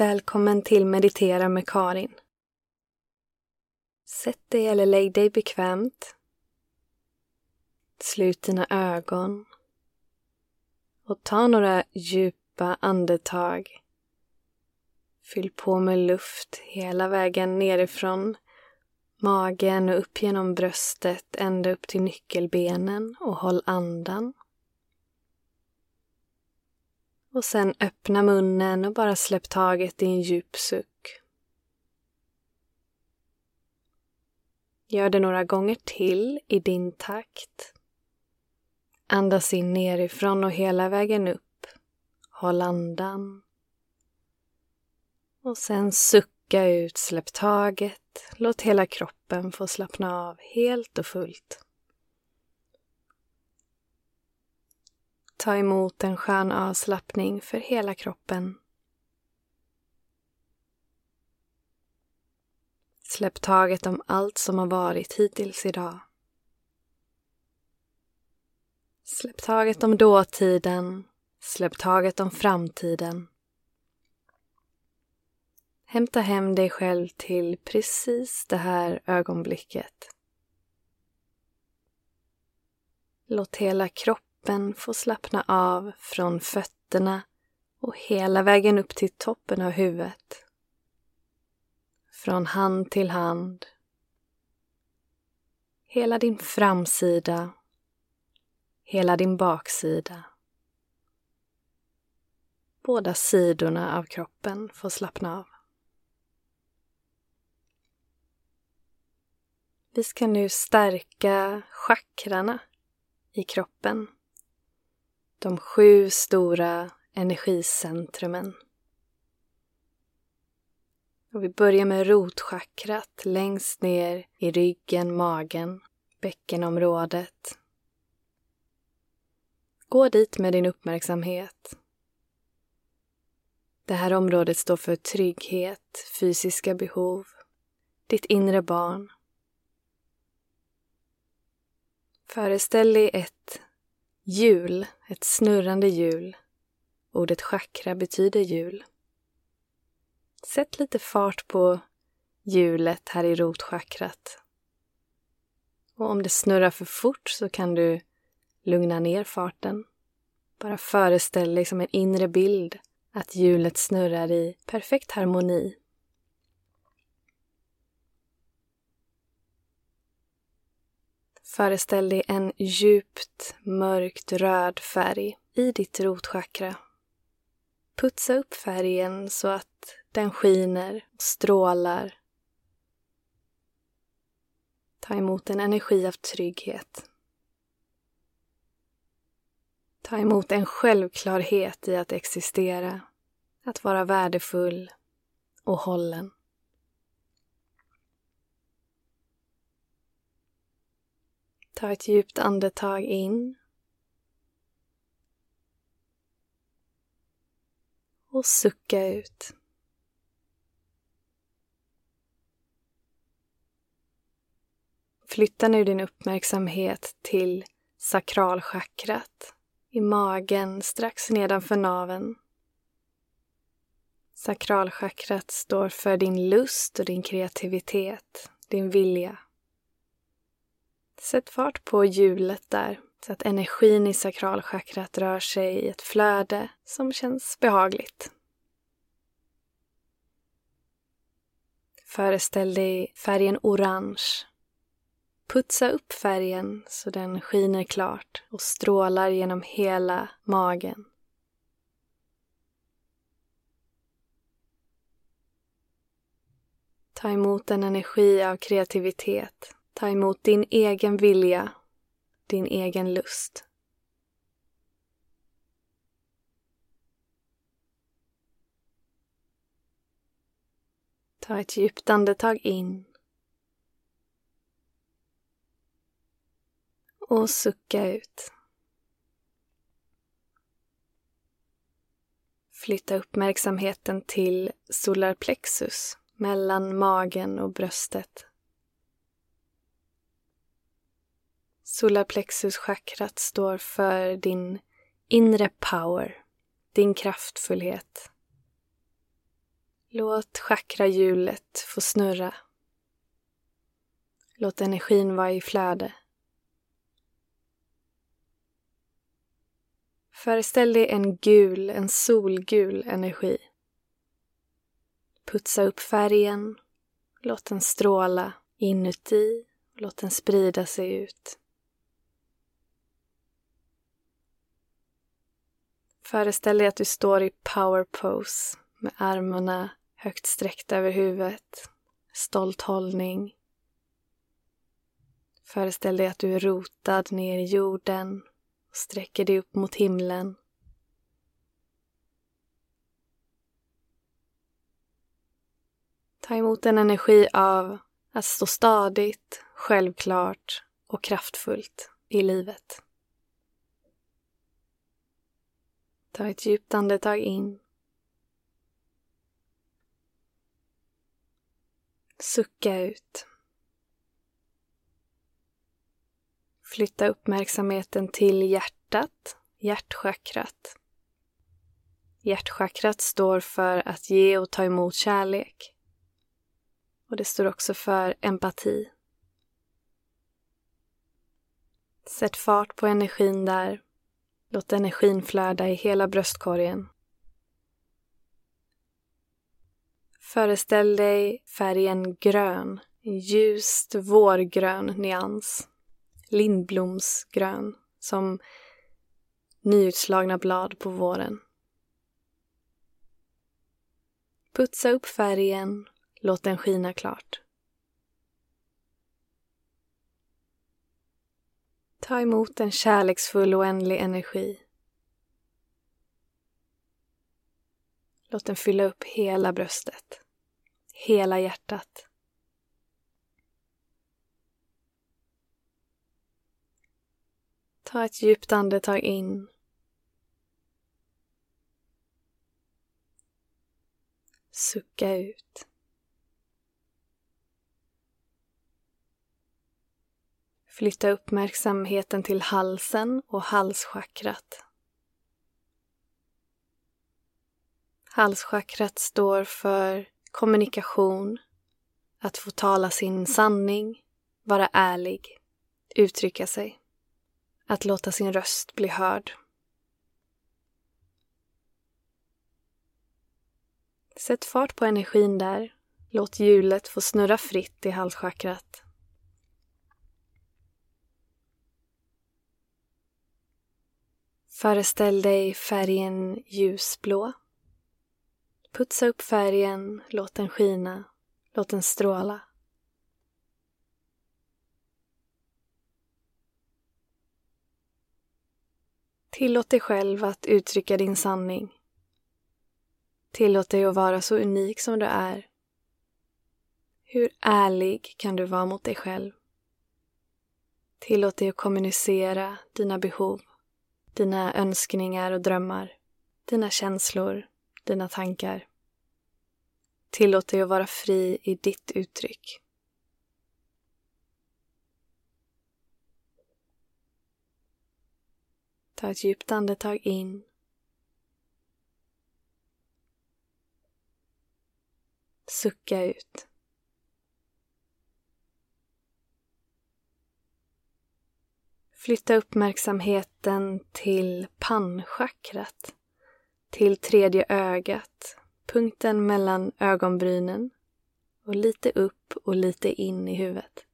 Välkommen till Meditera med Karin. Sätt dig eller lägg dig bekvämt. Slut dina ögon. Och ta några djupa andetag. Fyll på med luft hela vägen nerifrån magen och upp genom bröstet ända upp till nyckelbenen och håll andan. Och sen öppna munnen och bara släpp taget i en djup suck. Gör det några gånger till i din takt. Andas in nerifrån och hela vägen upp. Håll andan. Och sen sucka ut, släpp taget. Låt hela kroppen få slappna av helt och fullt. Ta emot en skön avslappning för hela kroppen. Släpp taget om allt som har varit hittills idag. Släpp taget om dåtiden. Släpp taget om framtiden. Hämta hem dig själv till precis det här ögonblicket. Låt hela kroppen kroppen får slappna av från fötterna och hela vägen upp till toppen av huvudet. Från hand till hand. Hela din framsida. Hela din baksida. Båda sidorna av kroppen får slappna av. Vi ska nu stärka chakrarna i kroppen de sju stora energicentrumen. Och vi börjar med rotchakrat längst ner i ryggen, magen, bäckenområdet. Gå dit med din uppmärksamhet. Det här området står för trygghet, fysiska behov, ditt inre barn. Föreställ dig ett Hjul, ett snurrande hjul. Ordet chakra betyder hjul. Sätt lite fart på hjulet här i rotchakrat. Och om det snurrar för fort så kan du lugna ner farten. Bara föreställ dig som en inre bild att hjulet snurrar i perfekt harmoni Föreställ dig en djupt mörkt röd färg i ditt rotchakra. Putsa upp färgen så att den skiner och strålar. Ta emot en energi av trygghet. Ta emot en självklarhet i att existera, att vara värdefull och hållen. Ta ett djupt andetag in. Och sucka ut. Flytta nu din uppmärksamhet till sakralchakrat i magen strax nedanför naven. Sakralchakrat står för din lust och din kreativitet, din vilja. Sätt fart på hjulet där så att energin i sakralchakrat rör sig i ett flöde som känns behagligt. Föreställ dig färgen orange. Putsa upp färgen så den skiner klart och strålar genom hela magen. Ta emot en energi av kreativitet Ta emot din egen vilja, din egen lust. Ta ett djupt andetag in. Och sucka ut. Flytta uppmärksamheten till solarplexus mellan magen och bröstet. Solarplexuschakrat står för din inre power, din kraftfullhet. Låt chakrahjulet få snurra. Låt energin vara i flöde. Föreställ dig en gul, en solgul energi. Putsa upp färgen. Låt den stråla inuti. Låt den sprida sig ut. Föreställ dig att du står i power pose med armarna högt sträckta över huvudet. Stolt hållning. Föreställ dig att du är rotad ner i jorden och sträcker dig upp mot himlen. Ta emot en energi av att stå stadigt, självklart och kraftfullt i livet. Ta ett djupt andetag in. Sucka ut. Flytta uppmärksamheten till hjärtat, hjärtchakrat. Hjärtchakrat står för att ge och ta emot kärlek. Och det står också för empati. Sätt fart på energin där. Låt energin flöda i hela bröstkorgen. Föreställ dig färgen grön, en ljust vårgrön nyans lindblomsgrön som nyutslagna blad på våren. Putsa upp färgen, låt den skina klart. Ta emot en kärleksfull oändlig energi. Låt den fylla upp hela bröstet, hela hjärtat. Ta ett djupt andetag in. Sucka ut. Flytta uppmärksamheten till halsen och halschakrat. Halschakrat står för kommunikation, att få tala sin sanning, vara ärlig, uttrycka sig att låta sin röst bli hörd. Sätt fart på energin där. Låt hjulet få snurra fritt i halschakrat. Föreställ dig färgen ljusblå. Putsa upp färgen, låt den skina, låt den stråla. Tillåt dig själv att uttrycka din sanning. Tillåt dig att vara så unik som du är. Hur ärlig kan du vara mot dig själv? Tillåt dig att kommunicera dina behov, dina önskningar och drömmar, dina känslor, dina tankar. Tillåt dig att vara fri i ditt uttryck. Ta ett djupt andetag in. Sucka ut. Flytta uppmärksamheten till pannchakrat, till tredje ögat, punkten mellan ögonbrynen och lite upp och lite in i huvudet.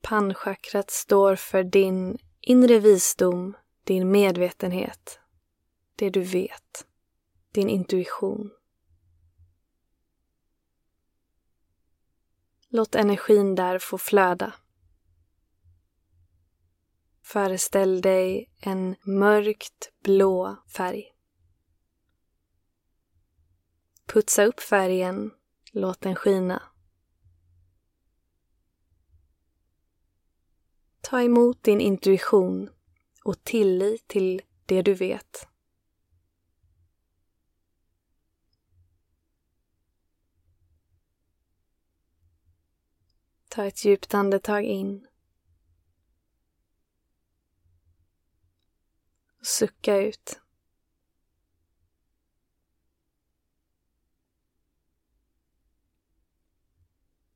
Pannchakrat står för din inre visdom, din medvetenhet, det du vet, din intuition. Låt energin där få flöda. Föreställ dig en mörkt blå färg. Putsa upp färgen, låt den skina. Ta emot din intuition och tillit till det du vet. Ta ett djupt andetag in. Sucka ut.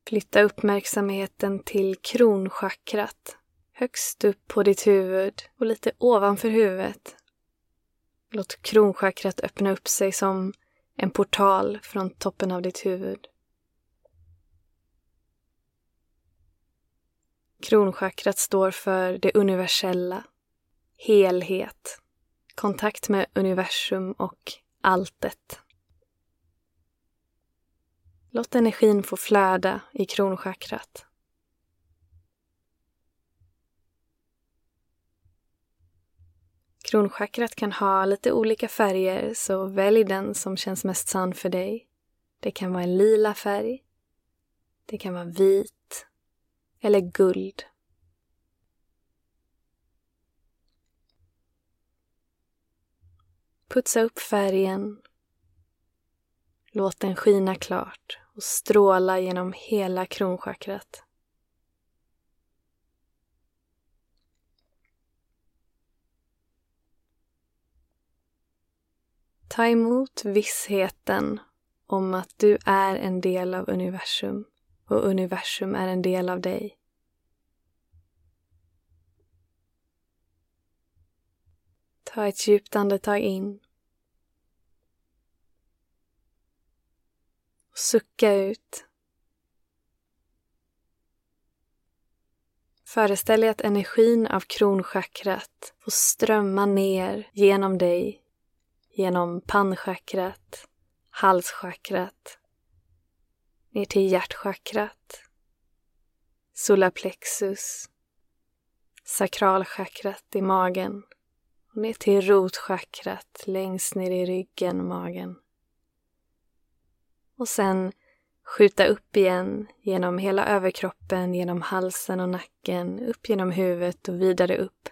Flytta uppmärksamheten till kronchakrat, högst upp på ditt huvud och lite ovanför huvudet. Låt kronchakrat öppna upp sig som en portal från toppen av ditt huvud. Kronchakrat står för det universella, helhet, kontakt med universum och alltet. Låt energin få flöda i kronchakrat. Kronchakrat kan ha lite olika färger, så välj den som känns mest sann för dig. Det kan vara en lila färg. Det kan vara vit. Eller guld. Putsa upp färgen. Låt den skina klart och stråla genom hela kronchakrat. Ta emot vissheten om att du är en del av universum och universum är en del av dig. Ta ett djupt andetag in. Och sucka ut. Föreställ dig att energin av kronchakrat får strömma ner genom dig genom pannchakrat, halschakrat, ner till hjärtchakrat, solarplexus, sakralchakrat i magen ner till rotchakrat längst ner i ryggen, magen. Och sen skjuta upp igen genom hela överkroppen, genom halsen och nacken, upp genom huvudet och vidare upp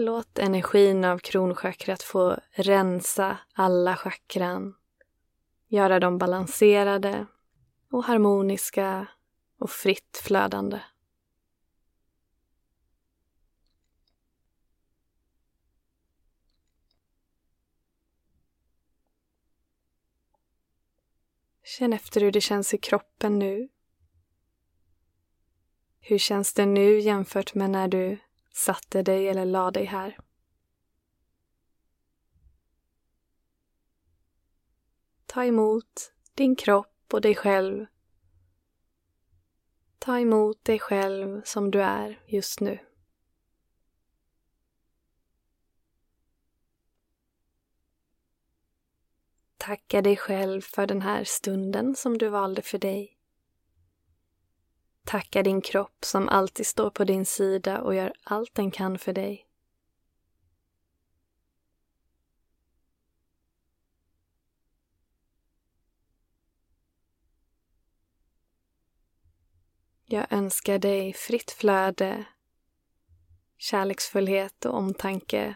Låt energin av kronchakrat få rensa alla chakran. Göra dem balanserade och harmoniska och fritt flödande. Känn efter hur det känns i kroppen nu. Hur känns det nu jämfört med när du satte dig eller la dig här. Ta emot din kropp och dig själv. Ta emot dig själv som du är just nu. Tacka dig själv för den här stunden som du valde för dig. Tacka din kropp som alltid står på din sida och gör allt den kan för dig. Jag önskar dig fritt flöde, kärleksfullhet och omtanke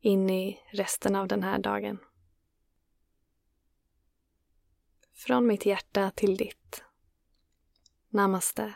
in i resten av den här dagen. Från mitt hjärta till ditt. Namaste.